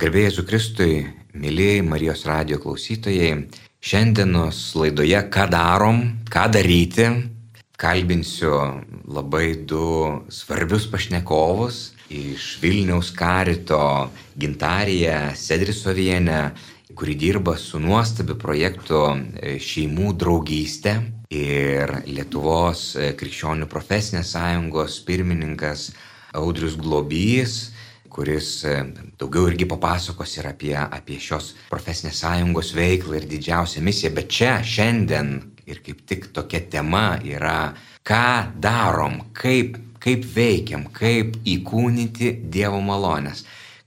Garbėjai Zukristui, mėlyjei Marijos radio klausytojai, šiandienos laidoje Ką darom, ką daryti, kalbinsiu labai du svarbius pašnekovus iš Vilniaus karito gintarėje Sedrisovienė, kuri dirba su nuostabiu projektu Šeimų draugystė ir Lietuvos krikščionių profesinės sąjungos pirmininkas Audrius Globys kuris e, daugiau irgi papasakos ir apie, apie šios profesinės sąjungos veiklą ir didžiausią misiją, bet čia šiandien ir kaip tik tokia tema yra, ką darom, kaip, kaip veikiam, kaip įkūnyti Dievo malonės,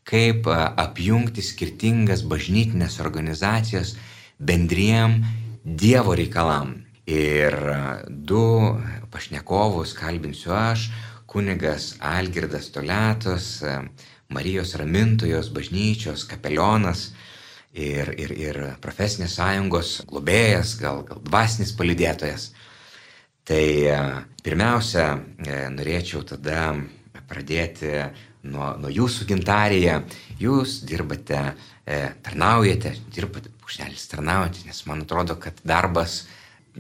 kaip e, apjungti skirtingas bažnytinės organizacijas bendriem Dievo reikalam. Ir e, du pašnekovus kalbinsiu aš, kunigas Algirdas Toletos, Marijos ramintojos bažnyčios kapelionas ir, ir, ir profesinės sąjungos globėjas, gal, gal dvasinis palidėtojas. Tai e, pirmiausia, e, norėčiau tada pradėti nuo, nuo jūsų gintarėje. Jūs dirbate, e, tarnaujate, dirbate, pušnelis tarnaujate, nes man atrodo, kad darbas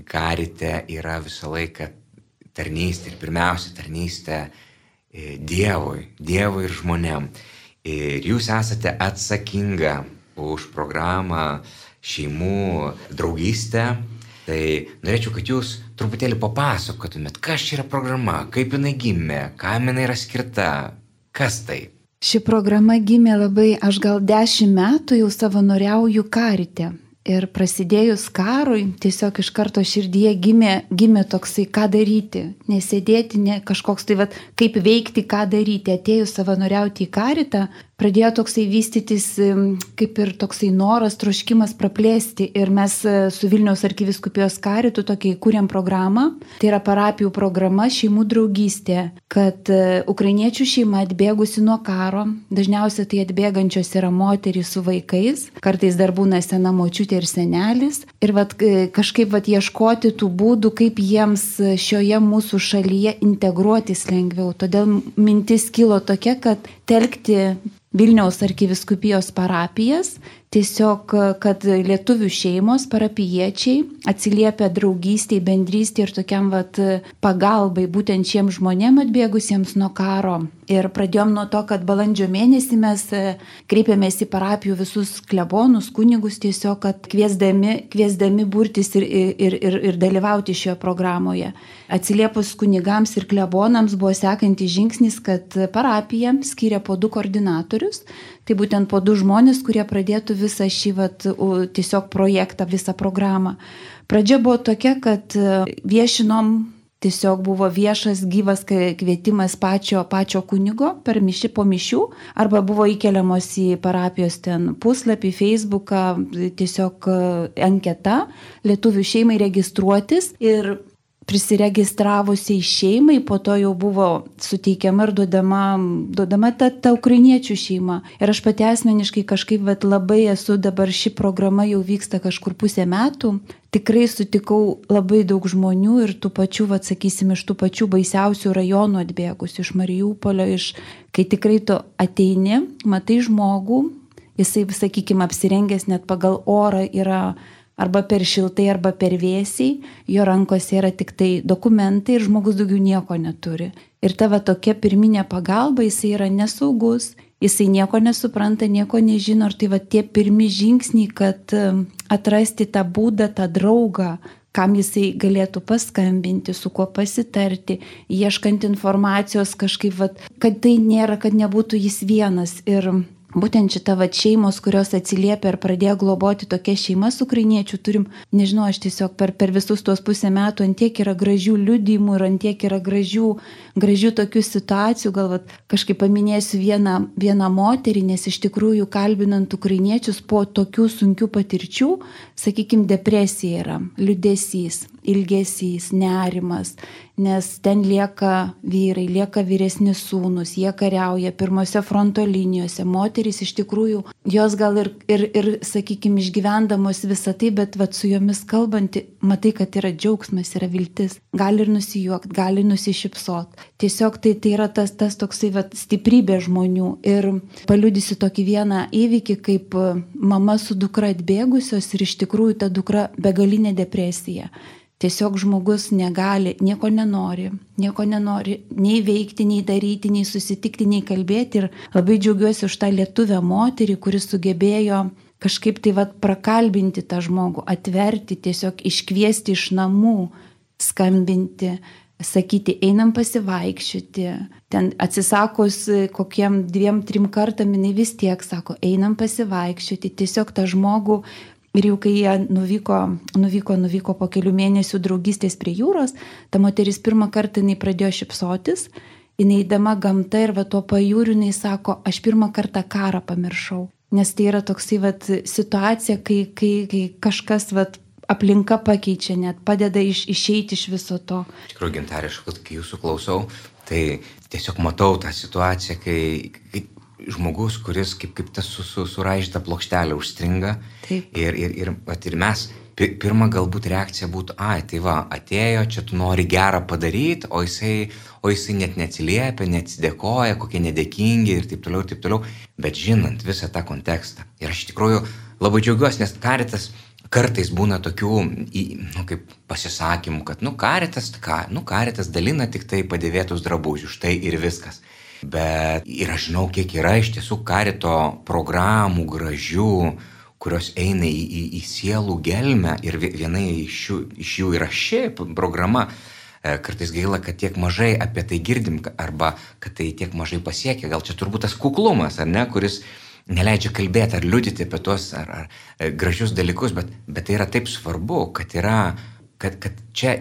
karite yra visą laiką tarnystė ir pirmiausia tarnystė Dievui, Dievui ir žmonėm. Ir jūs esate atsakinga už programą šeimų draugystę. Tai norėčiau, kad jūs truputėlį papasakotumėt, kas čia yra programa, kaip jinai gimė, kam jinai yra skirta, kas tai. Ši programa gimė labai, aš gal dešimt metų jau savanoriauju karite. Ir prasidėjus karui, tiesiog iš karto širdyje gimė, gimė toksai, ką daryti. Nesėdėti, ne kažkoks tai, vat, kaip veikti, ką daryti. Atėjus savanoriauti į karitą, pradėjo toksai vystytis kaip ir toksai noras, troškimas praplėsti. Ir mes e, su Vilniaus arkiviskupijos karitu tokį įkūrėm programą. Tai yra parapijų programa šeimų draugystė, kad e, ukrainiečių šeima atbėgusi nuo karo, dažniausiai tai atbėgančios yra moterys su vaikais, kartais dar būna sena močiutė ir senelis. Ir vat, e, kažkaip vat, ieškoti tų būdų, kaip jiems šioje mūsų šalyje integruotis lengviau. Todėl mintis kilo tokia, kad telkti Vilniaus arkiviskupijos parapijas tiesiog kad lietuvių šeimos, parapiečiai atsiliepia draugystėj, bendrystėj ir tokiam vat pagalbai būtent šiems žmonėms atbėgusiems nuo karo. Ir pradėjom nuo to, kad balandžio mėnesį mes e, kreipėmės į parapijų visus klebonus, kunigus tiesiog, kad kviesdami, kviesdami burtis ir, ir, ir, ir dalyvauti šioje programoje. Atsiliepus kunigams ir klebonams buvo sekantis žingsnis, kad parapija skiria po du koordinatorius, tai būtent po du žmonės, kurie pradėtų visą šį vat, tiesiog projektą, visą programą. Pradžia buvo tokia, kad e, viešinom tiesiog buvo viešas gyvas kvietimas pačio, pačio kunigo per mišį po mišių, arba buvo įkeliamos į parapijos ten puslapį, Facebooką, tiesiog e, anketa lietuvių šeimai registruotis ir prisiregistravusiai šeimai, po to jau buvo suteikiama ir duodama, duodama ta, ta ukrainiečių šeima. Ir aš pati asmeniškai kažkaip vat, labai esu dabar ši programa jau vyksta kažkur pusę metų. Tikrai sutikau labai daug žmonių ir tų pačių, vat, sakysim, iš tų pačių baisiausių rajonų atbėgus, iš Marijupolio, iš, kai tikrai tu ateini, matai žmogų, jisai, sakykime, apsirengęs net pagal orą yra arba per šiltai, arba per vėsiai, jo rankose yra tik tai dokumentai ir žmogus daugiau nieko neturi. Ir tavo tokia pirminė pagalba, jisai yra nesaugus, jisai nieko nesupranta, nieko nežino, ir tai va tie pirmi žingsniai, kad um, atrasti tą būdą, tą draugą, kam jisai galėtų paskambinti, su kuo pasitarti, ieškant informacijos kažkaip, vat, kad tai nėra, kad nebūtų jis vienas. Ir būtent šita va šeimos, kurios atsiliepia ir pradėjo globoti tokias šeimas ukrainiečių, turim, nežinau, aš tiesiog per, per visus tuos pusę metų antiek yra gražių liudymų ir antiek yra gražių, gražių tokių situacijų, galvat kažkaip paminėsiu vieną, vieną moterį, nes iš tikrųjų kalbinant ukrainiečius po tokių sunkių patirčių, sakykime, depresija yra, liudesys. Ilgesys, nerimas, nes ten lieka vyrai, lieka vyresni sūnus, jie kariauja pirmose fronto linijose, moterys iš tikrųjų, jos gal ir, ir, ir sakykime, išgyvendamos visą tai, bet vat, su jomis kalbanti, matai, kad yra džiaugsmas, yra viltis, gali ir nusijuokti, gali nusišypsot. Tiesiog tai, tai yra tas, tas toksai vat, stiprybė žmonių. Ir paliudysiu tokį vieną įvykį, kaip mama su dukra atbėgusios ir iš tikrųjų ta dukra begalinė depresija. Tiesiog žmogus negali, nieko nenori, nieko nenori nei veikti, nei daryti, nei susitikti, nei kalbėti. Ir labai džiaugiuosi už tą lietuvę moterį, kuris sugebėjo kažkaip tai vad prakalbinti tą žmogų, atverti, tiesiog iškviesti iš namų, skambinti, sakyti, einam pasivaikščioti. Ten atsisakus kokiem dviem, trim kartam, jinai vis tiek sako, einam pasivaikščioti. Tiesiog tą žmogų Ir jau kai jie nuvyko, nuvyko, nuvyko po kelių mėnesių draugystės prie jūros, ta moteris pirmą kartą jinai pradėjo šipsotis, jinai įdama gamta ir va tuo pajūriu jinai sako, aš pirmą kartą karą pamiršau. Nes tai yra toksai vat, situacija, kai, kai, kai kažkas vat, aplinka pakeičia, net padeda iš, išeiti iš viso to. Iš tikrųjų, gintariškai, kai jūsų klausau, tai tiesiog matau tą situaciją, kai, kai žmogus, kuris kaip, kaip tas su, su, suraižyta plokštelė užstringa. Taip. Ir, ir, ir, at, ir mes, pirma galbūt reakcija būtų, ai, tai va, atėjo, čia tu nori gerą padaryti, o jisai, o jisai net neatsiliepia, neatsidėkoja, kokie nedėkingi ir taip toliau, ir taip toliau. Bet žinant visą tą kontekstą. Ir aš iš tikrųjų labai džiaugiuosi, nes karitas kartais būna tokių, nu, kaip pasisakymų, kad, nu, karitas, ką, nu, karitas dalina tik tai padėvėtus drabužius, štai ir viskas. Bet ir aš žinau, kiek yra iš tiesų karito programų gražių, kurios eina į, į, į sielų gelmę ir viena iš jų, iš jų yra ši programa. E, kartais gaila, kad tiek mažai apie tai girdim arba kad tai tiek mažai pasiekia. Gal čia turbūt tas kuklumas, ar ne, kuris neleidžia kalbėti ar liudyti apie tuos ar, ar, e, gražius dalykus, bet, bet tai yra taip svarbu, kad, yra, kad, kad čia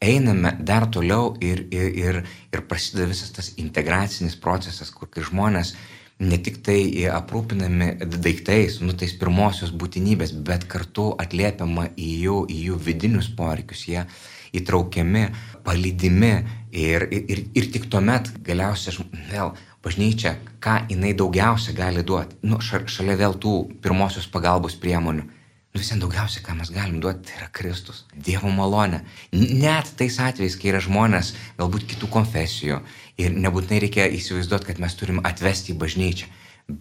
einame dar toliau ir, ir, ir, ir prasideda visas tas integracinis procesas, kur kai žmonės ne tik tai aprūpinami daiktais, nu tais pirmosios būtinybės, bet kartu atliepiama į jų, į jų vidinius poreikius, jie įtraukiami, palydimi ir, ir, ir tik tuomet galiausiai vėl bažnyčia, ką jinai daugiausia gali duoti, nu, šalia vėl tų pirmosios pagalbos priemonių Nu visiems daugiausia, ką mes galim duoti, tai yra Kristus, Dievo malonė. Net tais atvejais, kai yra žmonės galbūt kitų konfesijų ir nebūtinai reikia įsivaizduoti, kad mes turim atvesti į bažnyčią,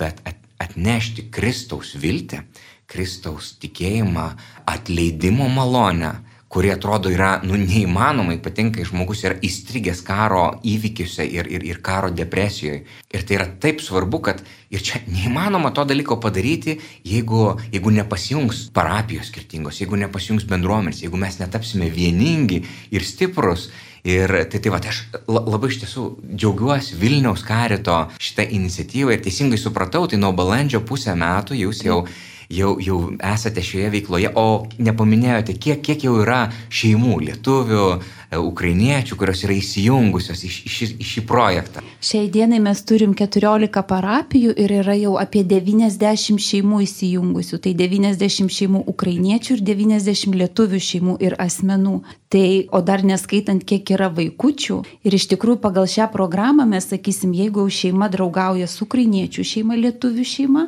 bet atnešti Kristaus viltį, Kristaus tikėjimą, atleidimo malonę, kurie atrodo yra nu, neįmanomai, ypatingai žmogus yra įstrigęs karo įvykiuose ir, ir, ir karo depresijoje. Ir tai yra taip svarbu, kad ir čia neįmanoma to dalyko padaryti, jeigu, jeigu nepasijungs parapijos skirtingos, jeigu nepasijungs bendruomenės, jeigu mes netapsime vieningi ir stiprus. Ir tai tai va, tai aš labai iš tiesų džiaugiuosi Vilniaus karito šitą iniciatyvą ir teisingai supratau, tai nuo balandžio pusę metų jūs jau mm jau, jau esate šioje veikloje, o nepaminėjote, kiek, kiek jau yra šeimų, lietuvių, e, ukrainiečių, kurios yra įsijungusios į, į, į šį projektą. Šiai dienai mes turim 14 parapijų ir yra jau apie 90 šeimų įsijungusių. Tai 90 šeimų ukrainiečių ir 90 lietuvių šeimų ir asmenų. Tai, o dar neskaitant, kiek yra vaikučių. Ir iš tikrųjų pagal šią programą mes sakysim, jeigu šeima draugauja su ukrainiečių šeima, lietuvių šeima,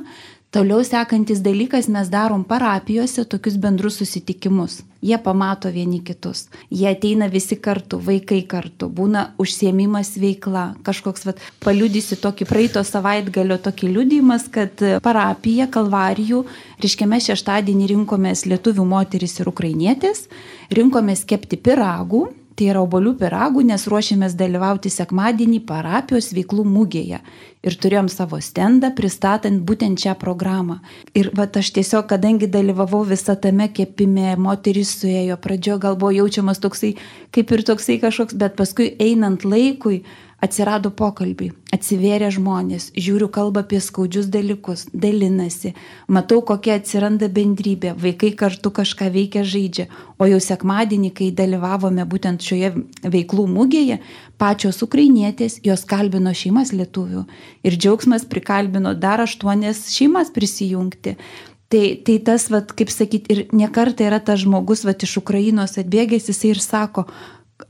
Toliau sekantis dalykas, mes darom parapijose tokius bendrus susitikimus. Jie pamato vieni kitus. Jie ateina visi kartu, vaikai kartu. Būna užsiemimas veikla. Kažkoks, vat, paliudysi tokį praeito savaitgalio tokį liudijimas, kad parapija Kalvarijų, reiškia mes šeštadienį rinkomės lietuvių moteris ir ukrainietės, rinkomės kepti piragų tai yra obolių piragų, nes ruošėmės dalyvauti sekmadienį parapijos veiklų mūgėje. Ir turėjom savo stendą pristatant būtent šią programą. Ir va aš tiesiog, kadangi dalyvavau visą tame kepime, moteris suėjo, pradžio gal buvo jaučiamas toksai, kaip ir toksai kažkoks, bet paskui einant laikui, atsirado pokalbiai, atsivėrė žmonės, žiūriu kalbą apie skaudžius dalykus, dalinasi, matau, kokia atsiranda bendrybė, vaikai kartu kažką veikia žaidžia, o jau sekmadienį, kai dalyvavome būtent šioje veiklų mūgėje, pačios ukrainietės, jos kalbino šeimas lietuvių ir džiaugsmas prikalbino dar aštuonias šeimas prisijungti. Tai, tai tas, vat, kaip sakyti, ir nekarta yra tas žmogus, vat, iš Ukrainos atbėgęs, jisai ir sako,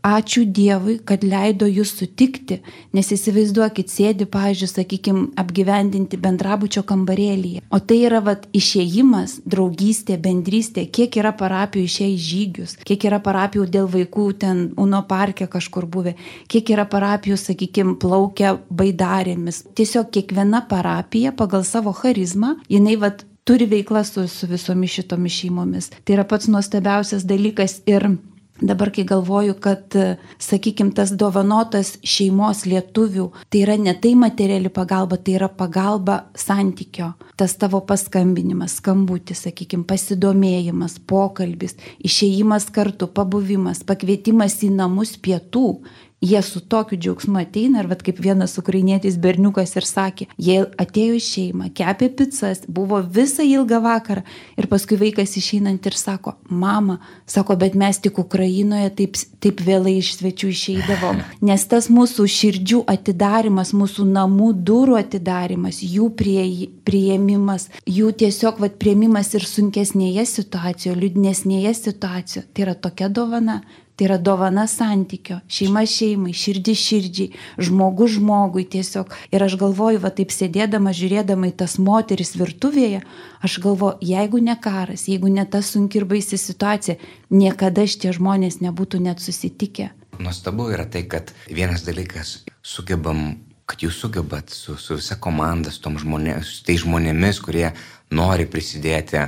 ačiū Dievui, kad leido jūs sutikti, nes įsivaizduokit, sėdi, pažiūrėjau, sakykime, apgyvendinti bendrabučio kambarėlyje. O tai yra vat, išėjimas, draugystė, bendrystė, kiek yra parapijų išėjai žygius, kiek yra parapijų dėl vaikų ten Uno parke kažkur buvę, kiek yra parapijų, sakykime, plaukia baidarėmis. Tiesiog kiekviena parapija pagal savo charizmą, jinai vat, turi veiklą su, su visomis šitomis šeimomis. Tai yra pats nuostabiausias dalykas ir Dabar, kai galvoju, kad, sakykime, tas dovanotas šeimos lietuvių, tai yra ne tai materiali pagalba, tai yra pagalba santykio. Tas tavo paskambinimas, skambutis, sakykime, pasidomėjimas, pokalbis, išėjimas kartu, pabuvimas, pakvietimas į namus pietų jie su tokiu džiaugsmu ateina ir vad kaip vienas ukrainietis berniukas ir sakė, jie atėjo į šeimą, kepė pizzas, buvo visą ilgą vakarą ir paskui vaikas išeinant ir sako, mama, sako, bet mes tik Ukrainoje taip, taip vėlai iš svečių išeidavom, nes tas mūsų širdžių atidarimas, mūsų namų durų atidarimas, jų prie, prieimimas, jų tiesiog vad prieimimas ir sunkesnėje situacijoje, liūdnesnėje situacijoje, tai yra tokia dovana, Tai yra dovana santykio, šeima šeimai, širdį širdžiai, žmogus žmogui tiesiog. Ir aš galvoju, va taip sėdėdama, žiūrėdama į tas moteris virtuvėje, aš galvoju, jeigu ne karas, jeigu ne ta sunki ir baisi situacija, niekada šitie žmonės nebūtų net susitikę. Nuostabu yra tai, kad vienas dalykas sugebam kad jūs sugebat su, su visa komanda, su, žmonė, su tai žmonėmis, kurie nori prisidėti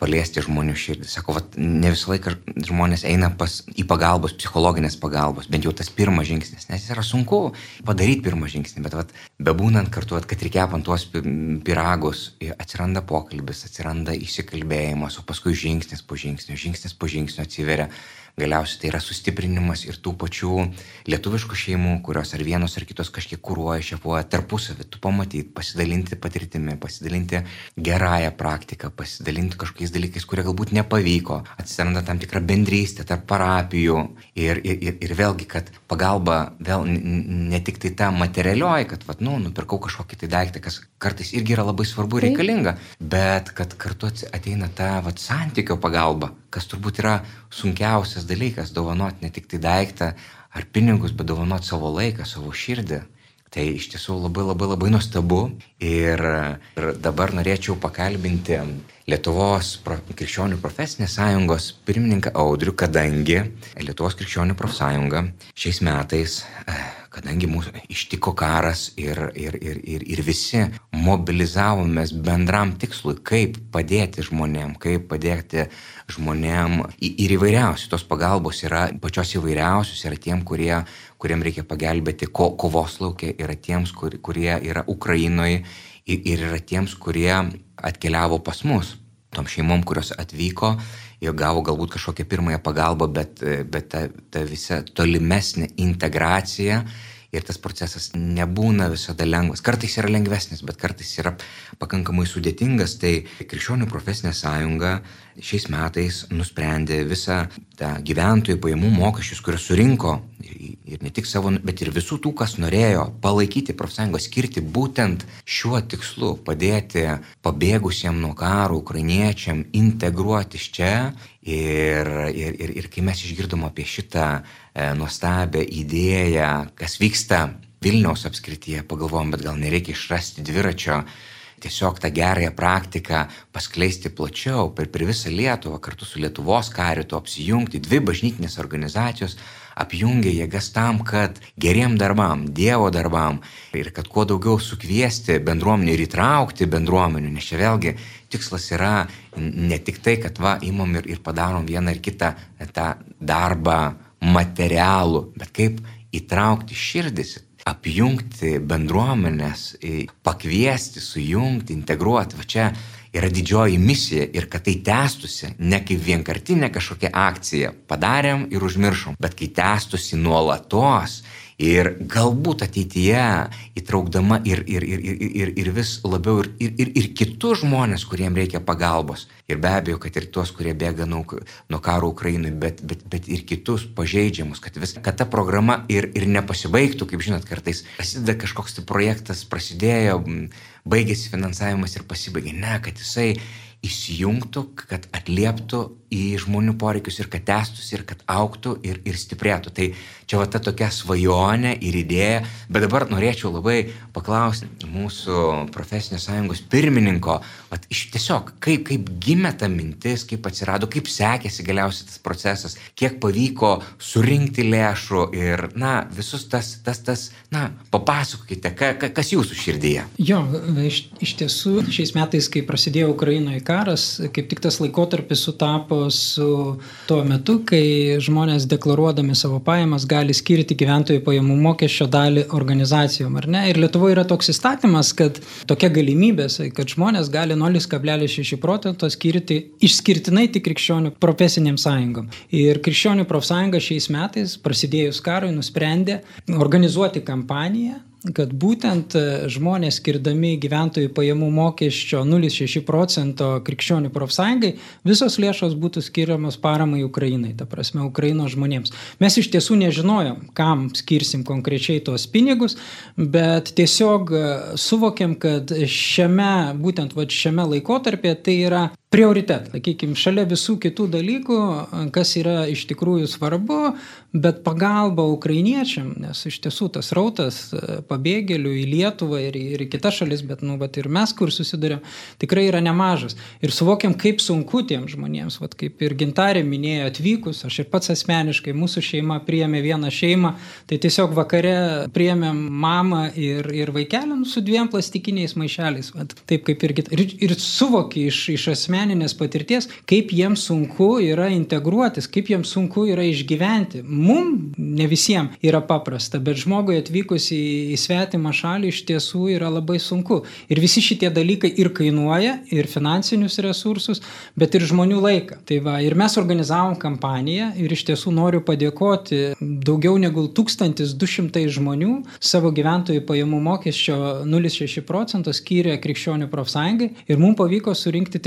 paliesti žmonių širdį. Sako, vat, ne visą laiką žmonės eina pas, į pagalbos, psichologinės pagalbos, bent jau tas pirmas žingsnis, nes yra sunku padaryti pirmą žingsnį, bet vat, bebūnant kartu, vat, kad ir kepant tuos piragus, atsiranda pokalbis, atsiranda įsikalbėjimas, o paskui žingsnis po žingsnio, žingsnis po žingsnio atsiveria galiausiai tai yra sustiprinimas ir tų pačių lietuviškų šeimų, kurios ar vienos ar kitos kažkiek kūruoja, šefuoja tarpusavį, tu pamatyti, pasidalinti patirtimi, pasidalinti gerąją praktiką, pasidalinti kažkokiais dalykais, kurie galbūt nepavyko, atsiranda tam tikra bendrystė tarp parapijų ir, ir, ir, ir vėlgi, kad pagalba vėl ne tik tai ta materialioji, kad, vat, nu, nupirkau kažkokį tai daiktą, kas kartais irgi yra labai svarbu ir reikalinga, bet kad kartu ateina ta vat, santykio pagalba, kas turbūt yra sunkiausias dalykas - dovanoti ne tik tai daiktą ar pinigus, bet dovanoti savo laiką, savo širdį. Tai iš tiesų labai labai labai nuostabu ir, ir dabar norėčiau pakalbinti Lietuvos pro, krikščionių profesinės sąjungos pirmininką Audrių, kadangi Lietuvos krikščionių profsąjunga šiais metais kadangi mūsų ištiko karas ir, ir, ir, ir, ir visi mobilizavomės bendram tikslui, kaip padėti žmonėm, kaip padėti žmonėm ir įvairiausių. Tos pagalbos yra pačios įvairiausios, yra tiem, kurie, kuriem reikia pagelbėti ko, kovos laukia, yra tiems, kur, kurie yra Ukrainoje ir, ir yra tiems, kurie atkeliavo pas mus. Tom šeimom, kurios atvyko, jie gavo galbūt kažkokią pirmąją pagalbą, bet, bet ta, ta visa tolimesnė integracija ir tas procesas nebūna visada lengvas. Kartais yra lengvesnis, bet kartais yra pakankamai sudėtingas. Tai Krikščionių profesinė sąjunga šiais metais nusprendė visą tą gyventojų pajamų mokesčius, kuriuos surinko ir ne tik savo, bet ir visų tų, kas norėjo palaikyti profsąjungą, skirti būtent šiuo tikslu - padėti pabėgusiem nuo karo ukrainiečiam integruotis čia. Ir, ir, ir, ir kai mes išgirdom apie šitą e, nuostabią idėją, kas vyksta Vilniaus apskrityje, pagalvojom, bet gal nereikia išrasti dviračio tiesiog tą gerąją praktiką paskleisti plačiau per, per visą Lietuvą, kartu su Lietuvos karitu apsijungti, dvi bažnytinės organizacijos apjungia jėgas tam, kad geriem darbam, Dievo darbam ir kad kuo daugiau sukviesti bendruomenį ir įtraukti bendruomenių, nes čia vėlgi tikslas yra ne tik tai, kad va, imam ir, ir padarom vieną ir kitą tą darbą materialų, bet kaip įtraukti širdis apjungti bendruomenės, pakviesti, sujungti, integruoti. Va čia yra didžioji misija ir kad tai tęstusi ne kaip vienkartinė kažkokia akcija. Padarėm ir užmiršom, bet kai tęstusi nuolatos ir galbūt ateityje įtraukdama ir, ir, ir, ir, ir, ir vis labiau ir, ir, ir, kitus žmonės, kuriem reikia pagalbos. Ir be abejo, kad ir tuos, kurie bėga nuo, nuo karo Ukrainui, bet, bet, bet ir kitus pažeidžiamus, kad, vis, kad ta programa ir, ir nepasibaigtų, kaip žinot, kartais prasideda kažkoks tai projektas, prasidėjo, baigėsi finansavimas ir pasibaigė. Ne, kad jisai įsijungtų, kad atlieptų į žmonių poreikius ir kad tęstųsi ir kad auktų ir, ir stiprėtų. Tai čia va ta tokia svajonė ir idėja, bet dabar norėčiau labai paklausti mūsų profesinės sąjungos pirmininko, va, iš tiesiog kaip, kaip gimė ta mintis, kaip atsirado, kaip sekėsi galiausiai tas procesas, kiek pavyko surinkti lėšų ir, na, visus tas, tas, tas, na, papasakokite, ka, ka, kas jūsų širdyje. Jo, iš, iš tiesų, šiais metais, kai prasidėjo Ukrainoje karas, kaip tik tas laikotarpis sutapo sutapo su tuo metu, kai žmonės deklaruodami savo pajamas gali skirti gyventojų pajamų mokesčio dalį organizacijom, ar ne? Ir Lietuvoje yra toks įstatymas, kad tokia galimybė, kad žmonės gali 0,6 procento skirti išskirtinai tik krikščionių profesiniam sąjungom. Ir krikščionių profsąjunga šiais metais, prasidėjus karui, nusprendė organizuoti kampaniją kad būtent e, žmonės skirdami gyventojų pajamų mokesčio 0,6 procento krikščionių profsąjungai, visos lėšos būtų skiriamos paramai Ukrainai, ta prasme, Ukrainos žmonėms. Mes iš tiesų nežinojom, kam skirsim konkrečiai tuos pinigus, bet tiesiog e, suvokiam, kad šiame, būtent va, šiame laikotarpėje tai yra prioritetą, sakykime, šalia visų kitų dalykų, kas yra iš tikrųjų svarbu, bet pagalba ukrainiečiam, nes iš tiesų tas rautas e, pabėgėlių į Lietuvą ir, ir į kitas šalis, bet, nu, bet ir mes, kur susidurėm, tikrai yra nemažas. Ir suvokiam, kaip sunku tiem žmonėms, vat, kaip ir gintarė minėjo atvykus, aš ir pats asmeniškai, mūsų šeima priėmė vieną šeimą, tai tiesiog vakare priėmėm mamą ir, ir vaikelį nu, su dviem plastikiniais maišeliais, vat, taip kaip ir, ir, ir suvoki iš, iš asmeninės patirties, kaip jiems sunku yra integruotis, kaip jiems sunku yra išgyventi mum ne visiems yra paprasta, bet žmogui atvykus į, į svetimą šalį iš tiesų yra labai sunku. Ir visi šitie dalykai ir kainuoja, ir finansinius resursus, bet ir žmonių laiką. Tai va, ir mes organizavom kampaniją ir iš tiesų noriu padėkoti daugiau negu 1200 žmonių savo gyventojų pajamų mokesčio 0,6 procento skyrė krikščionių profsąjungai ir mums pavyko surinkti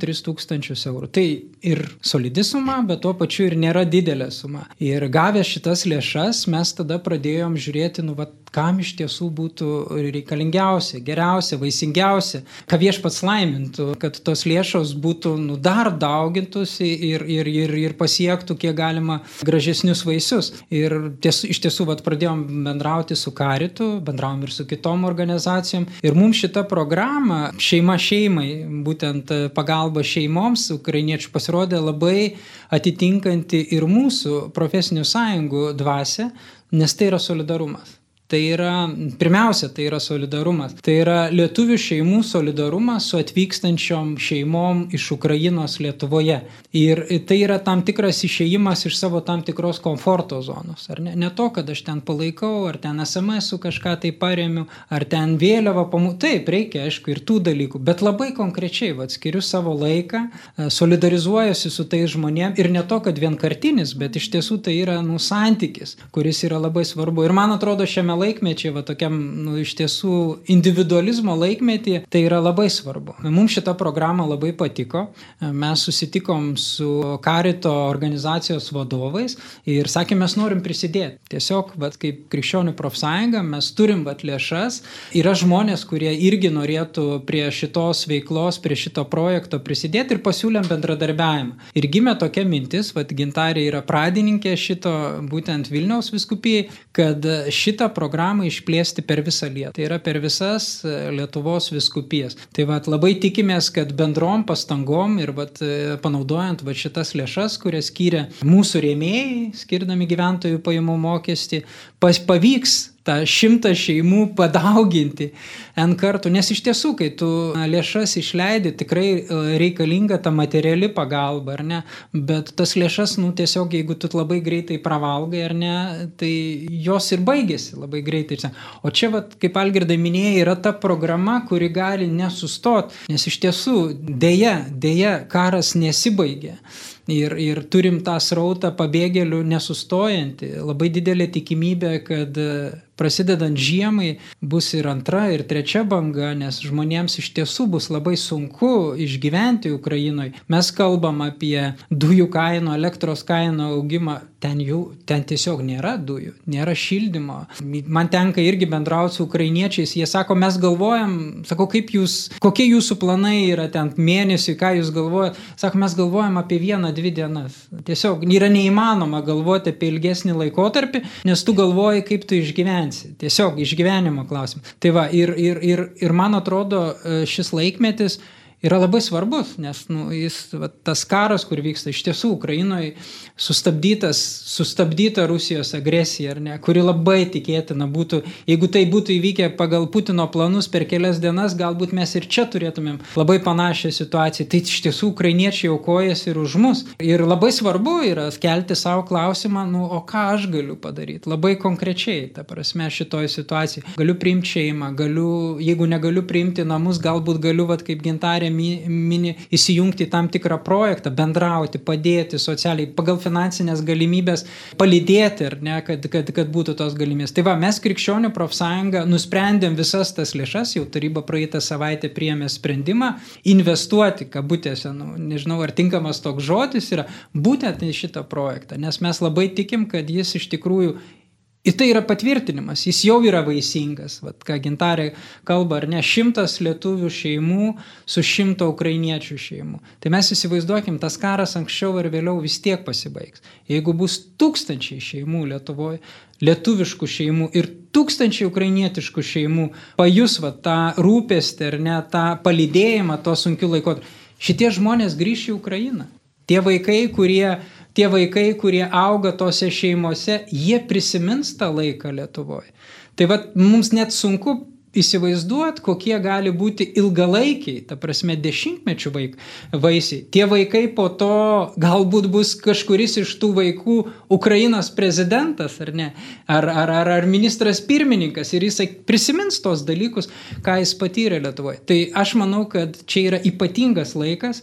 33 tūkstančius eurų. Tai ir solidi suma, bet tuo pačiu ir nėra didelė suma. Ir gavę šitas lėšas, mes tada pradėjom žiūrėti, nu, va, kam iš tiesų būtų reikalingiausia, geriausia, vaisingiausia, ką viešpats laimintų, kad tos lėšos būtų nu, dar daugintųsi ir, ir, ir, ir pasiektų kiek galima gražesnius vaisius. Ir ties, iš tiesų vat, pradėjom bendrauti su Karitu, bendravom ir su kitom organizacijom. Ir mums šita programa šeima šeimai, būtent pagalba šeimoms, ukrainiečių pasirodė labai atitinkanti ir mūsų profesinių sąjungų dvasę, nes tai yra solidarumas. Tai yra, pirmiausia, tai yra solidarumas. Tai yra lietuvių šeimų solidarumas su atvykstančiom šeimom iš Ukrainos Lietuvoje. Ir tai yra tam tikras išėjimas iš savo tam tikros komforto zonos. Ar ne? ne to, kad aš ten palaikau, ar ten SMS kažką tai paremiu, ar ten vėliavą pamu. Taip, reikia, aišku, ir tų dalykų. Bet labai konkrečiai, vad, skiriu savo laiką, e, solidarizuojuosi su tais žmonėmis. Ir ne to, kad vienkartinis, bet iš tiesų tai yra nu santykis, kuris yra labai svarbu. Ir man atrodo, šiame šiame laikmečiai, va tokiam nu, iš tiesų individualizmo laikmetį, tai yra labai svarbu. Mums šita programa labai patiko. Mes susitikom su Karito organizacijos vadovais ir sakėme, mes norim prisidėti. Tiesiog, va, kaip krikščionių profsąjunga, mes turim va lėšas. Yra žmonės, kurie irgi norėtų prie šitos veiklos, prie šito projekto prisidėti ir pasiūlėm bendradarbiavimą. Ir gimė tokia mintis, va, gintarė yra pradininkė šito būtent Vilniaus viskupijai, kad šitą programą programą išplėsti per visą Lietuvą. Tai yra per visas e, Lietuvos viskupijas. Tai vat, labai tikimės, kad bendrom pastangom ir vat, e, panaudojant vat, šitas lėšas, kurias skyrė mūsų rėmėjai, skirdami gyventojų pajamų mokestį, pas, pavyks tą šimtą šeimų padauginti N kartų. Nes iš tiesų, kai tu lėšas išleidi, tikrai e, reikalinga ta materiali pagalba, ar ne? Bet tas lėšas, nu tiesiog, jeigu tu labai greitai pravalgai, ar ne, tai jos ir baigėsi labai greitai. O čia, vat, kaip Algirdai minėjai, yra ta programa, kuri gali nesustoti, nes iš tiesų dėja, dėja, karas nesibaigė ir, ir turim tą srautą pabėgėlių nesustojantį. Labai didelė tikimybė, kad prasidedant žiemai bus ir antra, ir trečia banga, nes žmonėms iš tiesų bus labai sunku išgyventi Ukrainoje. Mes kalbam apie dujų kainų, elektros kainų augimą ten jų, ten tiesiog nėra dujų, nėra šildymo. Man tenka irgi bendrauti su ukrainiečiais, jie sako, mes galvojam, sako, kaip jūs, kokie jūsų planai yra ten mėnesiui, ką jūs galvojate, sako, mes galvojam apie vieną, dvi dienas. Tiesiog yra neįmanoma galvoti apie ilgesnį laikotarpį, nes tu galvoji, kaip tu išgyvensi. Tiesiog išgyvenimo klausimas. Tai va, ir, ir, ir, ir man atrodo šis laikmetis, yra labai svarbus, nes nu, jis, va, tas karas, kur vyksta iš tiesų Ukrainoje, sustabdytas, sustabdyta Rusijos agresija, ne, kuri labai tikėtina būtų, jeigu tai būtų įvykę pagal Putino planus per kelias dienas, galbūt mes ir čia turėtumėm labai panašią situaciją. Tai iš tiesų ukrainiečiai aukojasi ir už mus. Ir labai svarbu yra kelti savo klausimą, nu, o ką aš galiu padaryti, labai konkrečiai, ta prasme, šitoje situacijoje. Galiu priimti šeimą, galiu, jeigu negaliu priimti namus, galbūt galiu, vat, kaip gintarė mini įsijungti į tam tikrą projektą, bendrauti, padėti socialiai, pagal finansinės galimybės palydėti, ar ne, kad, kad, kad būtų tos galimybės. Tai va, mes krikščionių profsąjunga nusprendėm visas tas lėšas, jau taryba praeitą savaitę priėmė sprendimą investuoti, kabutėse, nu, nežinau ar tinkamas toks žodis yra, būtent į šitą projektą, nes mes labai tikim, kad jis iš tikrųjų Ir tai yra patvirtinimas, jis jau yra vaisingas. Vat, ką gintarė kalba, ar ne, šimtas lietuvių šeimų su šimto ukrainiečių šeimų. Tai mes įsivaizduokim, tas karas anksčiau ar vėliau vis tiek pasibaigs. Jeigu bus tūkstančiai šeimų Lietuvoje, lietuviškų šeimų ir tūkstančiai ukrainietiškų šeimų pajus va, tą rūpestį ar ne tą palydėjimą to sunkiu laikotarpiu, šitie žmonės grįš į Ukrainą. Tie vaikai, kurie tie vaikai, kurie auga tose šeimose, jie prisimins tą laiką Lietuvoje. Tai vad mums net sunku įsivaizduot, kokie gali būti ilgalaikiai, ta prasme, dešimtmečių vaik, vaisiai. Tie vaikai po to galbūt bus kažkuris iš tų vaikų Ukrainos prezidentas, ar ne, ar, ar, ar, ar ministras pirmininkas ir jisai prisimins tos dalykus, ką jis patyrė Lietuvoje. Tai aš manau, kad čia yra ypatingas laikas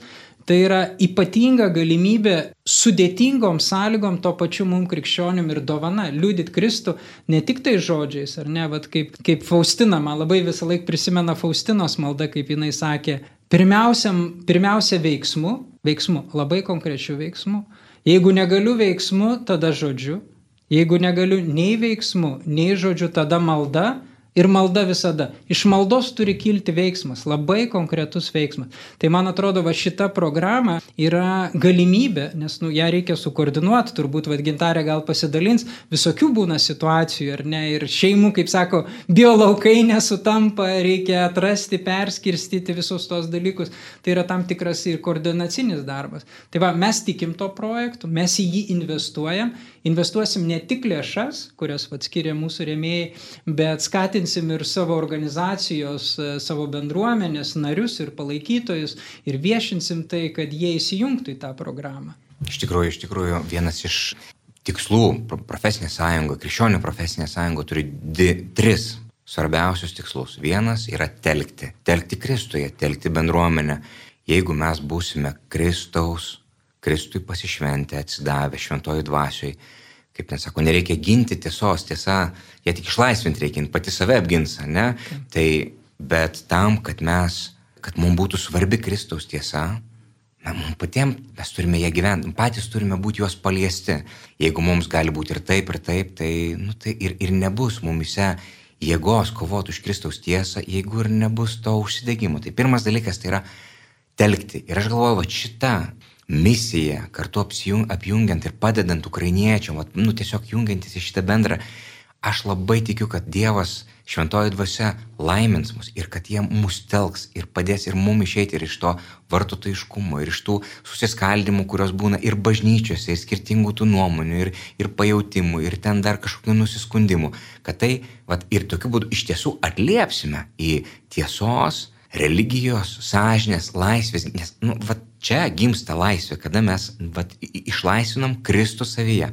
Tai yra ypatinga galimybė sudėtingom sąlygom to pačiu mum krikščionim ir dovana liūdit Kristų ne tik tai žodžiais, ar ne, bet kaip, kaip Faustina, man labai visą laiką prisimena Faustinos malda, kaip jinai sakė, pirmiausia, pirmiausia veiksmu, veiksmu, labai konkrečiu veiksmu. Jeigu negaliu veiksmu, tada žodžiu. Jeigu negaliu nei veiksmu, nei žodžiu, tada malda Ir malda visada. Iš maldos turi kilti veiksmas, labai konkretus veiksmas. Tai man atrodo, va šita programa yra galimybė, nes nu, ją reikia sukoordinuoti, turbūt vadgintarė gal pasidalins, visokių būna situacijų, ar ne, ir šeimų, kaip sako, biolaukai nesutampa, reikia atrasti, perskirstyti visus tos dalykus. Tai yra tam tikras ir koordinacinis darbas. Tai va, mes tikim to projektu, mes į jį investuojam, investuosim ne tik lėšas, kurias atskiria mūsų rėmėjai, bet skatinsim ir savo organizacijos, e, savo bendruomenės narius ir palaikytojus ir viešinsim tai, kad jie įsijungtų į tą programą. Iš tikrųjų, iš tikrųjų, vienas iš tikslų profesinė sąjunga, krikščionių profesinė sąjunga turi di, tris svarbiausius tikslus. Vienas yra telkti, telkti Kristuje, telkti bendruomenę. Jeigu mes būsime Kristaus, Kristui pasišventę, atsidavę šventojų dvasioj, kaip ten sako, nereikia ginti tiesos, tiesa, ją tik išlaisvinti reikia, pati save apgins, ne? Okay. Tai, bet tam, kad mes, kad mums būtų svarbi Kristaus tiesa, na, mums patiems mes turime ją gyventi, patys turime būti juos paliesti. Jeigu mums gali būti ir taip, ir taip, tai, nu, tai ir, ir nebus mumise jėgos kovoti už Kristaus tiesą, jeigu ir nebus to užsidėgymo. Tai pirmas dalykas tai yra telkti. Ir aš galvoju, va šita misija, kartu apjungiant ir padedant ukrainiečiam, nu tiesiog jungiantis į šitą bendrą, aš labai tikiu, kad Dievas šventoji dvasia laimins mus ir kad jie mus telks ir padės ir mum išeiti ir iš to vartotojiškumo, ir iš tų susiskaldimų, kurios būna ir bažnyčiose, ir skirtingų tų nuomonių, ir, ir pajūtimų, ir ten dar kažkokių nusiskundimų, kad tai, vat, ir tokiu būdu iš tiesų atliepsime į tiesos, religijos, sąžinės, laisvės, nes, nu, vat, čia gimsta laisvė, kada mes vat, išlaisvinam Kristų savyje.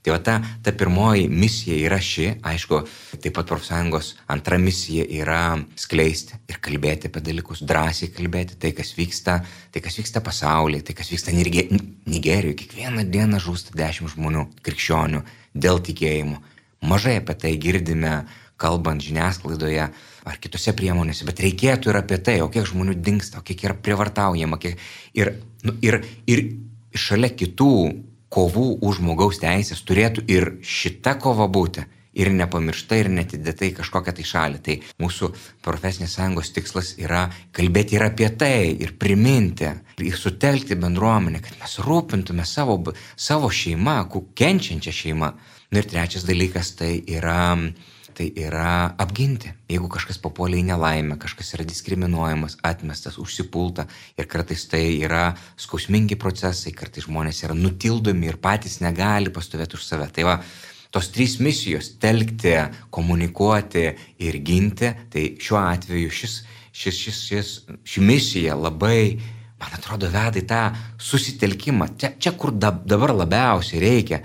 Tai va ta, ta pirmoji misija yra ši, aišku, taip pat profsąjungos antra misija yra skleisti ir kalbėti apie dalykus, drąsiai kalbėti tai, kas vyksta, tai, kas vyksta pasaulyje, tai, kas vyksta Nigerijoje. Kiekvieną dieną žūsta dešimt žmonių, krikščionių, dėl tikėjimo. Mažai apie tai girdime, kalbant žiniasklaidoje ar kitose priemonėse, bet reikėtų ir apie tai, o kiek žmonių dinksta, o kiek yra prievartaujama, kiek... ir, nu, ir, ir šalia kitų kovų už žmogaus teisės turėtų ir šita kova būti ir nepamiršta ir netidėta į kažkokią tai šalį. Tai mūsų profesinės sąjungos tikslas yra kalbėti ir apie tai, ir priminti, ir sutelkti bendruomenę, kad mes rūpintume savo, savo šeimą, kenčiančią šeimą. Na ir trečias dalykas tai yra tai yra apginti. Jeigu kažkas papuolė į nelaimę, kažkas yra diskriminuojamas, atmestas, užsipulta ir kartais tai yra skausmingi procesai, kartais žmonės yra nutildomi ir patys negali pastovėti už save. Tai va, tos trys misijos - telkti, komunikuoti ir ginti, tai šiuo atveju šis, šis, šis, šis, ši misija labai, man atrodo, veda į tą susitelkimą, čia, čia kur dabar labiausiai reikia.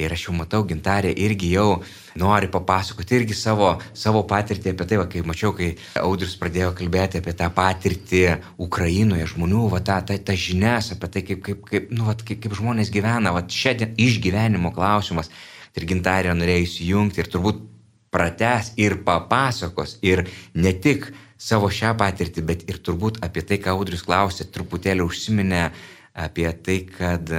Ir aš jau matau, gintarė irgi jau nori papasakoti irgi savo, savo patirtį apie tai, va, kai mačiau, kai Audrius pradėjo kalbėti apie tą patirtį Ukrainoje, žmonių, va, tą, tą, tą žinias apie tai, kaip, kaip, kaip, nu, va, kaip, kaip žmonės gyvena, va, šiandien išgyvenimo klausimas. Ir gintarė norėjo įsijungti ir turbūt prates ir papasakos ir ne tik savo šią patirtį, bet ir turbūt apie tai, ką Audrius klausė, truputėlį užsiminė apie tai, kad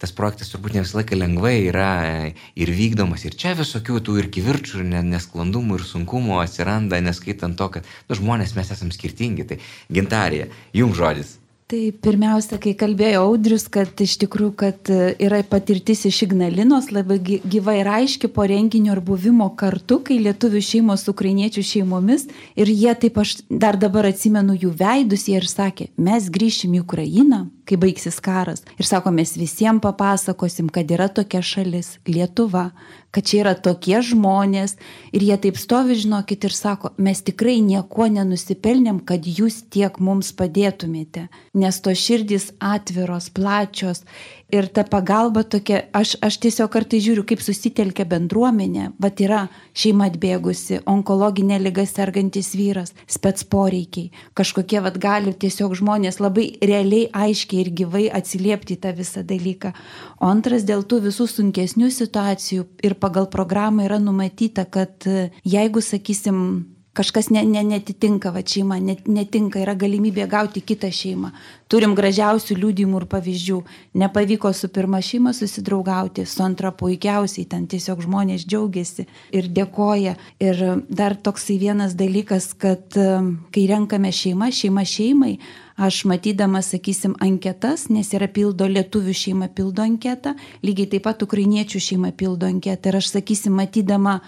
tas projektas turbūt ne visą laiką lengvai yra e, ir vykdomas. Ir čia visokių tų ir kivirčių, ir nesklandumų, ir sunkumų atsiranda, neskaitant to, kad nu, žmonės mes esame skirtingi. Tai gintarė, jums žodis. Tai pirmiausia, kai kalbėjo Audrius, kad iš tikrųjų, kad e, yra patirtis iš Ignalinos, labai gyva ir aiški po renginio ir buvimo kartu, kai lietuvių šeimos su ukrainiečių šeimomis ir jie taip aš dar dabar atsimenu jų veidus, jie ir sakė, mes grįšim į Ukrainą, kai baigsis karas. Ir sako, mes visiems papasakosim, kad yra tokia šalis - Lietuva, kad čia yra tokie žmonės. Ir jie taip stovi, žinokit, ir sako, mes tikrai nieko nenusipelnėm, kad jūs tiek mums padėtumėte, nes to širdys atviros, plačios Ir ta pagalba tokia, aš, aš tiesiog kartai žiūriu, kaip susitelkia bendruomenė, bet yra šeima atbėgusi, onkologinė lyga sergantis vyras, spets poreikiai, kažkokie, vad gali tiesiog žmonės labai realiai, aiškiai ir gyvai atsiliepti tą visą dalyką. O antras, dėl tų visų sunkesnių situacijų ir pagal programą yra numatyta, kad jeigu, sakysim, kažkas ne, ne, netitinka, va šeima, net, netinka, yra galimybė gauti kitą šeimą. Turim gražiausių liūdimų ir pavyzdžių. Nepavyko su pirma šeima susidraugauti, su antra puikiausiai, ten tiesiog žmonės džiaugiasi ir dėkoja. Ir dar toksai vienas dalykas, kad um, kai renkame šeimą, šeima šeimai, aš matydama, sakysim, anketas, nes yra pildo lietuvių šeima pildo anketą, lygiai taip pat ukrainiečių šeima pildo anketą. Ir aš, sakysim, matydama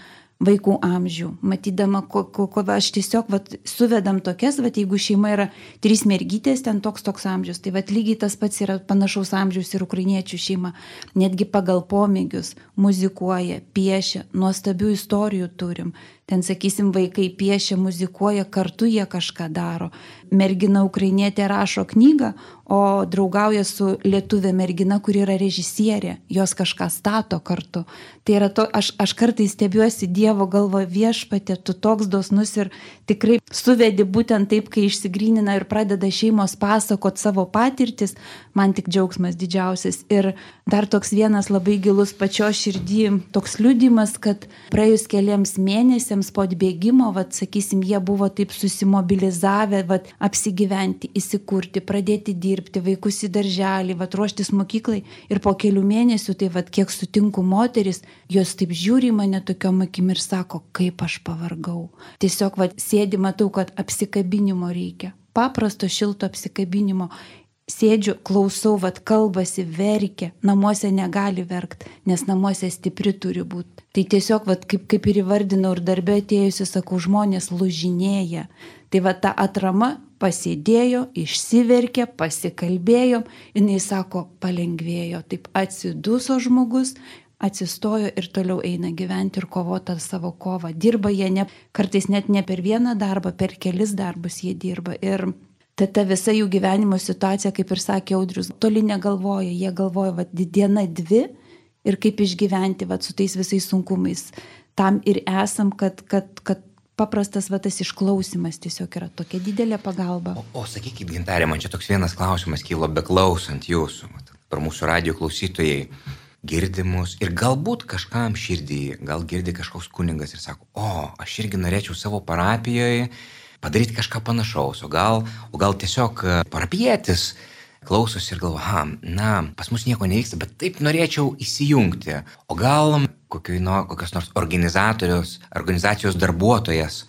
vaikų amžių, matydama, ko, ko, ko aš tiesiog vat, suvedam tokias, vat, jeigu šeima yra trys mergytės, ten toks toks amžius, tai vat, lygiai tas pats yra panašaus amžiaus ir ukrainiečių šeima, netgi pagal pomėgius, muzikuoja, piešia, nuostabių istorijų turim. Ten, sakysim, vaikai piešia, muzikuoja, kartu jie kažką daro. Mergina ukrainietė rašo knygą, o draugauja su lietuvė mergina, kuri yra režisierė, jos kažką stato kartu. Tai yra to, aš, aš kartais stebiuosi Dievo galvo viešpatė, tu toks dosnus ir tikrai suvedi būtent taip, kai išsigrynina ir pradeda šeimos pasakot savo patirtis, man tik džiaugsmas didžiausias. Ir dar toks vienas labai gilus pačio širdį, toks liudimas, kad praėjus keliams mėnesiams, mėnesiams po atbėgimo, vat, sakysim, jie buvo taip susimobilizavę, vat, apsigyventi, įsikurti, pradėti dirbti, vaikus į darželį, vat, ruoštis mokyklai ir po kelių mėnesių, tai vat, kiek sutinku moteris, jos taip žiūri mane tokiom akim ir sako, kaip aš pavargau. Tiesiog vat, sėdi, matau, kad apsikabinimo reikia. Paprasto šilto apsikabinimo sėdžiu, klausau, vad kalbasi, verkia, namuose negali verkti, nes namuose stipri turi būti. Tai tiesiog, vat, kaip, kaip ir įvardinau ir darbė atėjusi, sakau, žmonės lužinėja. Tai va ta atrama pasėdėjo, išsiverkė, pasikalbėjom, jinai sako, palengvėjo, taip atsiduso žmogus, atsistojo ir toliau eina gyventi ir kovota savo kovą. Dirba jie ne, kartais net ne per vieną darbą, per kelis darbus jie dirba. Ir ta, ta visa jų gyvenimo situacija, kaip ir sakė Audrius, toli negalvoja, jie galvoja, va, diena dvi ir kaip išgyventi vat, su tais visais sunkumais. Tam ir esam, kad, kad, kad paprastas va, tas išklausimas tiesiog yra tokia didelė pagalba. O, o sakykit, gintarė, man čia toks vienas klausimas kilo beklausant jūsų, per mūsų radio klausytojai girdimus ir galbūt kažkam širdį, gal girdi kažkoks kuningas ir sako, o, aš irgi norėčiau savo parapijoje padaryti kažką panašaus, o gal, o gal tiesiog parapietis klausosi ir galvo, ha, na, pas mus nieko nevyksta, bet taip norėčiau įsijungti. O gal no, kokios nors organizatorius, organizacijos darbuotojas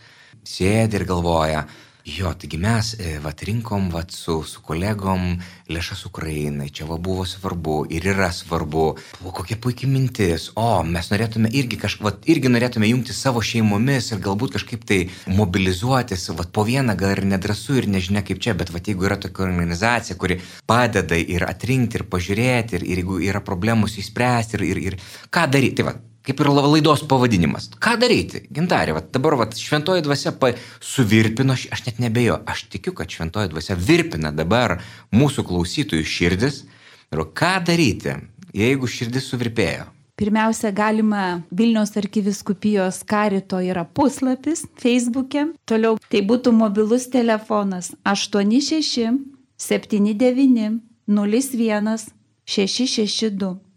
sėdi ir galvoja, Jo, taigi mes e, vat, rinkom vat, su, su kolegom lėšas Ukrainai, čia va buvo svarbu ir yra svarbu. O kokia puikia mintis, o mes norėtume irgi kažkaip, irgi norėtume jungti savo šeimomis ir galbūt kažkaip tai mobilizuotis, vat, po vieną gal ir nedrasu ir nežinia kaip čia, bet vat, jeigu yra tokia organizacija, kuri padeda ir atrinkti ir pažiūrėti ir, ir jeigu yra problemus įspręsti ir, ir, ir ką daryti, tai va, kaip ir laidos pavadinimas. Ką daryti? Gintarė, va, dabar va, šventoji dvasia pa, suvirpino, aš net nebejo, aš tikiu, kad šventoji dvasia virpina dabar mūsų klausytojų širdis. Ir ką daryti, jeigu širdis suvirpėjo? Pirmiausia, galima Vilniaus arkiviskupijos karito yra puslapis Facebook'e. Toliau tai būtų mobilus telefonas 86 79 01 662.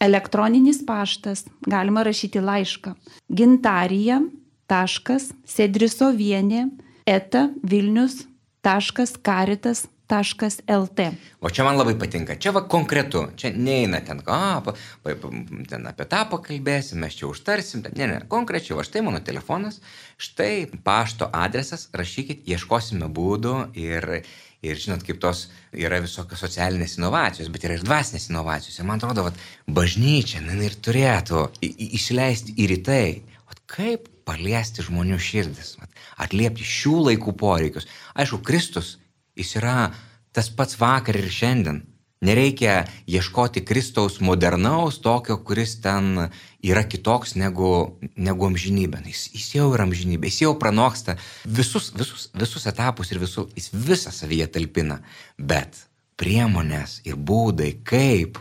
Elektroninis paštas, galima rašyti laišką. Gintarija taškas sedrisovienė eta vilnius.karitas lt. O čia man labai patinka, čia va konkretu, čia neina ten, a, pa, pa, pa, ten apie tą pakalbėsim, mes čia užtarsim, ten, ne, ne, konkrečiai, va štai mano telefonas, štai pašto adresas, rašykit, ieškosime būdų ir, Ir žinot, kaip tos yra visokios socialinės inovacijos, bet yra ir dvasinės inovacijos. Ir man atrodo, kad bažnyčia ir turėtų įsileisti ir į tai, vat, kaip paliesti žmonių širdis, vat, atliepti šių laikų poreikius. Aišku, Kristus, jis yra tas pats vakar ir šiandien. Nereikia ieškoti Kristaus modernaus, tokio, kuris ten yra kitoks negu, negu amžinybė. Jis, jis jau yra amžinybė, jis jau pranoksta visus, visus, visus etapus ir visu, jis visą savyje talpina. Bet priemonės ir būdai, kaip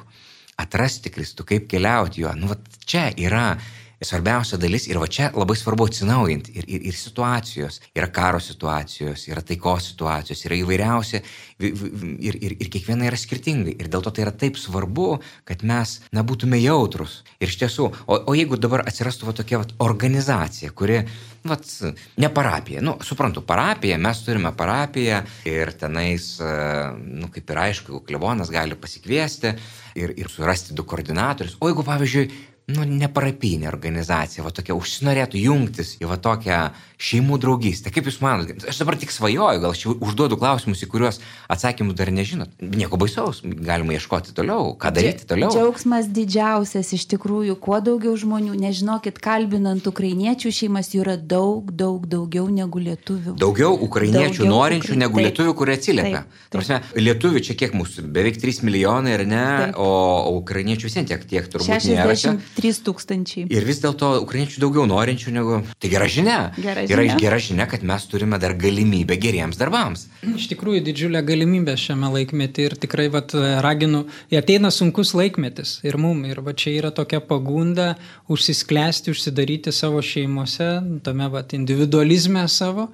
atrasti Kristų, kaip keliauti juo, nu, čia yra svarbiausia dalis ir va čia labai svarbu atsinaujinti ir, ir, ir situacijos, yra karo situacijos, yra taikos situacijos, yra įvairiausia ir, ir, ir kiekviena yra skirtingai ir dėl to tai yra taip svarbu, kad mes nebūtume jautrus. Ir iš tiesų, o, o jeigu dabar atsirastų va tokia va, organizacija, kuri, va, ne parapija, nu, suprantu, parapija, mes turime parapiją ir tenais, nu, kaip ir aišku, klevonas gali pasikviesti ir, ir surasti du koordinatorius. O jeigu, pavyzdžiui, nu, neparapinė organizacija, va tokia užsinorėtų jungtis į va tokią šeimų draugystę. Kaip Jūs manote? Aš dabar tik svajoju, gal aš užduodu klausimus, į kuriuos atsakymų dar nežinot. Nieko baisaus, galima ieškoti toliau, ką daryti toliau. Džiaugsmas didžiausias iš tikrųjų, kuo daugiau žmonių, nežinokit, kalbinant ukrainiečių šeimas jų yra daug, daug daugiau negu lietuvių. Daugiau ukrainiečių daugiau norinčių ukra... negu taip, lietuvių, kurie atsiliepia. Prasme, lietuvių čia kiek mūsų, beveik 3 milijonai ar ne, taip. o, o ukrainiečių vis tiek tiek turbūt 60, nėra. 3 tūkstančiai. Ir vis dėlto ukrainiečių daugiau norinčių negu... Tai gera žinia. Gera žinia. Yra gera žinia, kad mes turime dar galimybę geriems darbams. Iš tikrųjų didžiulė galimybė šiame laikmetį ir tikrai vat, raginu, ateina sunkus laikmetis ir mum. Ir va čia yra tokia pagunda užsisklęsti, užsidaryti savo šeimose, tame vat, individualizme savo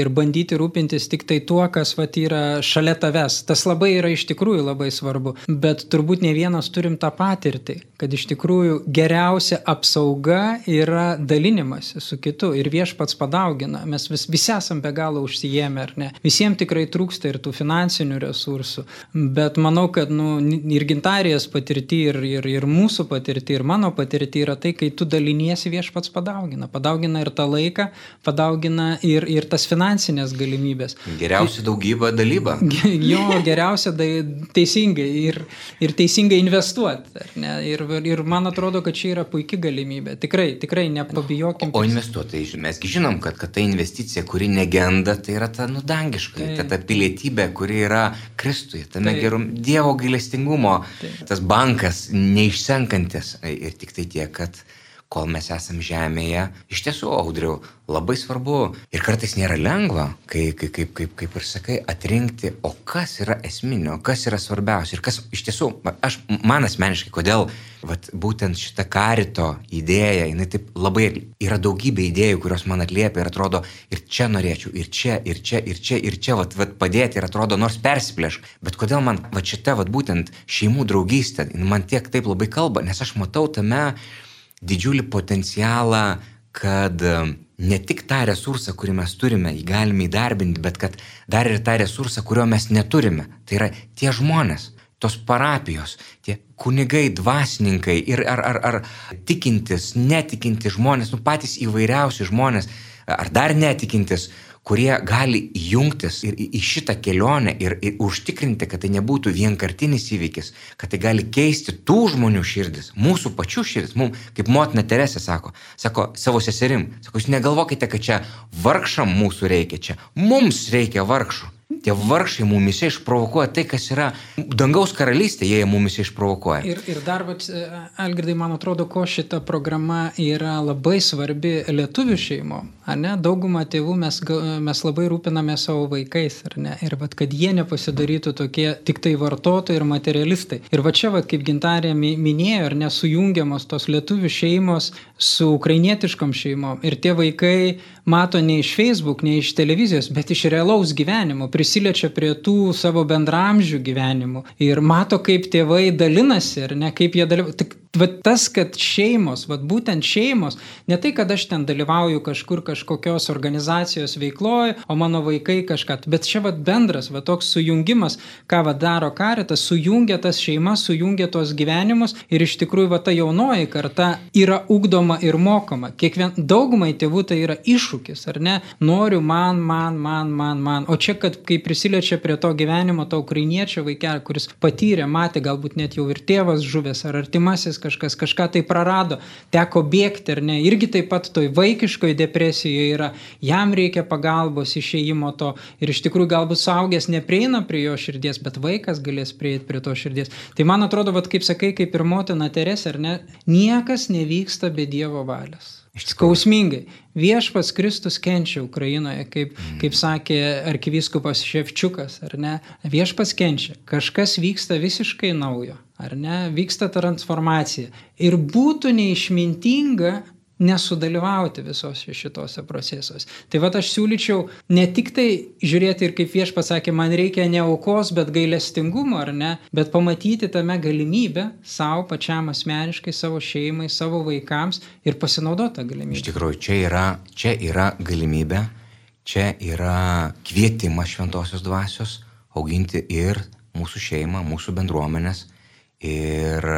ir bandyti rūpintis tik tai tuo, kas vat, yra šalia tavęs. Tas labai yra iš tikrųjų labai svarbu. Bet turbūt ne vienas turim tą patirtį, kad iš tikrųjų geriausia apsauga yra dalinimas su kitu ir viešpats padaugina. Mes vis, visi esam be galo užsijėmę, ar ne? Visiems tikrai trūksta ir tų finansinių resursų. Bet manau, kad nu, ir gintarijos patirti, ir, ir, ir mūsų patirti, ir mano patirti yra tai, kai tu daliniesi viešpats padaugina. Padaugina ir tą laiką, padaugina ir, ir tas finansinės galimybės. Geriausia daugybė dalyba. Jo, geriausia da, teisingai ir, ir teisingai investuoti. Ir, ir man atrodo, kad čia yra puikia galimybė. Tikrai, tikrai nepabijokim. O, o investuotojai, mesgi žinom, kad, kad ta investicija, kuri negenda, tai yra ta nudangiška, tai. ta, ta pilietybė, kuri yra Kristuje, tame tai. gerum Dievo gailestingumo, tai. tas bankas neišsenkantis. Ir tik tai tiek, kad kol mes esame žemėje, iš tiesų, audriau, labai svarbu ir kartais nėra lengva, kai, kai, kaip, kaip, kaip ir sakai, atrinkti, o kas yra esminio, kas yra svarbiausia ir kas iš tiesų, aš, man asmeniškai, kodėl vat, būtent šita karito idėja, jinai taip labai yra daugybė idėjų, kurios man atliepia ir atrodo, ir čia norėčiau, ir čia, ir čia, ir čia, ir čia vat, vat, padėti ir atrodo, nors persiplėšk, bet kodėl man va šita vat, būtent šeimų draugystė, man tiek taip labai kalba, nes aš matau tame, didžiulį potencialą, kad ne tik tą resursą, kurį mes turime, jį galime įdarbinti, bet kad dar ir tą resursą, kurio mes neturime. Tai yra tie žmonės, tos parapijos, tie kunigai, dvasininkai ir ar, ar, ar tikintis, netikintis žmonės, nu patys įvairiausi žmonės, ar dar netikintis, kurie gali jungtis ir į šitą kelionę ir, ir užtikrinti, kad tai nebūtų vienkartinis įvykis, kad tai gali keisti tų žmonių širdis, mūsų pačių širdis. Mums, kaip motina Teresė sako, sako savo seserim, sako, jūs negalvokite, kad čia vargšam mūsų reikia, čia mums reikia vargšų. Tie vargšai mumise išprovokuoja tai, kas yra dangaus karalystė, jie mumise išprovokuoja. Ir, ir dar, bet, Algirdai, man atrodo, ko šita programa yra labai svarbi lietuvių šeimo. Daugumą tėvų mes, mes labai rūpiname savo vaikais, ar ne? Ir vat, kad jie nepasidarytų tokie tik tai vartotojai ir materialistai. Ir va čia, vat, kaip gintarė minėjo, ar nesujungiamos tos lietuvių šeimos su ukrainietiškom šeimom. Ir tie vaikai mato ne iš Facebook, ne iš televizijos, bet iš realaus gyvenimo, prisiliečia prie tų savo bendramžių gyvenimų ir mato, kaip tėvai dalinasi ir ne kaip jie dalyvauja. Vat tas, kad šeimos, vat būtent šeimos, ne tai, kad aš ten dalyvauju kažkur kažkokios organizacijos veikloje, o mano vaikai kažką, bet čia vat bendras, vat toks sujungimas, ką vat daro karitas, sujungia tas šeimas, sujungia tos gyvenimus ir iš tikrųjų vat ta jaunoji karta yra ugdoma ir mokoma. Kiekvien, daugumai tėvų tai yra iššūkis, ar ne? Noriu man, man, man, man, man. O čia, kad kai prisiliečia prie to gyvenimo, to ukrainiečio vaikelio, kuris patyrė, matė, galbūt net jau ir tėvas žuvęs ar artimasis kažkas kažką tai prarado, teko bėgti ar ne, irgi taip pat toj vaikiškoje depresijoje yra, jam reikia pagalbos išėjimo to ir iš tikrųjų galbūt saugęs neprieina prie jo širdies, bet vaikas galės prieiti prie to širdies. Tai man atrodo, vat, kaip sakai, kaip ir motina Teresė, ar ne, niekas nevyksta be Dievo valios. Skausmingai. Viešpas Kristus kenčia Ukrainoje, kaip, mm. kaip sakė arkivyskupas Ševčiukas, ar ne? Viešpas kenčia. Kažkas vyksta visiškai naujo, ar ne? Vyksta transformacija. Ir būtų neišmintinga nesudalyvauti visose šitose procesuose. Tai va aš siūlyčiau ne tik tai žiūrėti ir kaip vieš pasakė, man reikia ne aukos, bet gailestingumo, ar ne, bet pamatyti tame galimybę savo pačiam asmeniškai, savo šeimai, savo vaikams ir pasinaudoti tą galimybę. Iš tikrųjų, čia yra, čia yra galimybė, čia yra kvietimas šventosios dvasios auginti ir mūsų šeimą, mūsų bendruomenės ir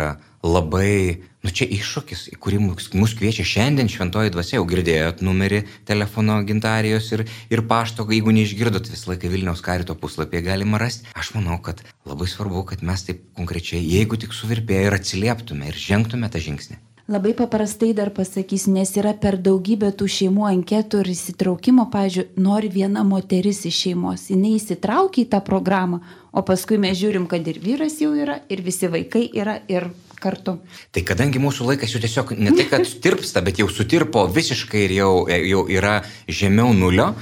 labai, nu čia iššūkis, į kurį mus kviečia šiandien šventoji dvasia, jau girdėjot numerį telefono gintarijos ir, ir pašto, jeigu neišgirdot visą laiką Vilniaus karito puslapyje galima rasti. Aš manau, kad labai svarbu, kad mes taip konkrečiai, jeigu tik suvirpėję ir atsilieptume ir žengtume tą žingsnį. Labai paprastai dar pasakysiu, nes yra per daugybę tų šeimų anketų ir įsitraukimo, pažiūrėjau, nori viena moteris iš šeimos, jinai įsitraukia į tą programą, o paskui mes žiūrim, kad ir vyras jau yra, ir visi vaikai yra, ir kartu. Tai kadangi mūsų laikas jau tiesiog ne tai, kad tirpsta, bet jau sutirpo visiškai ir jau, jau yra žemiau nulio,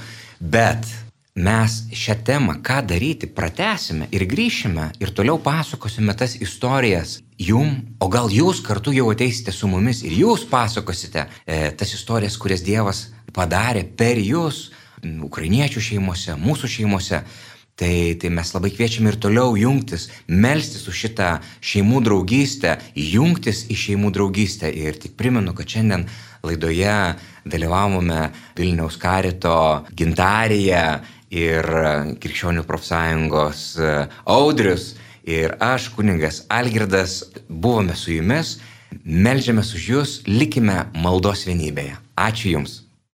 bet mes šią temą, ką daryti, pratesime ir grįšime ir toliau pasakosime tas istorijas jum, o gal jūs kartu jau ateisite su mumis ir jūs pasakosite e, tas istorijas, kurias Dievas padarė per jūs, ukrainiečių šeimose, mūsų šeimose. Tai, tai mes labai kviečiame ir toliau jungtis, melstis už šitą šeimų draugystę, jungtis į šeimų draugystę. Ir tik primenu, kad šiandien laidoje dalyvavome Vilniaus karito gintarėje ir Krikščionių profsąjungos Audrius ir aš, kuningas Algirdas, buvome su jumis, melžiamės už jūs, likime maldos vienybėje. Ačiū Jums.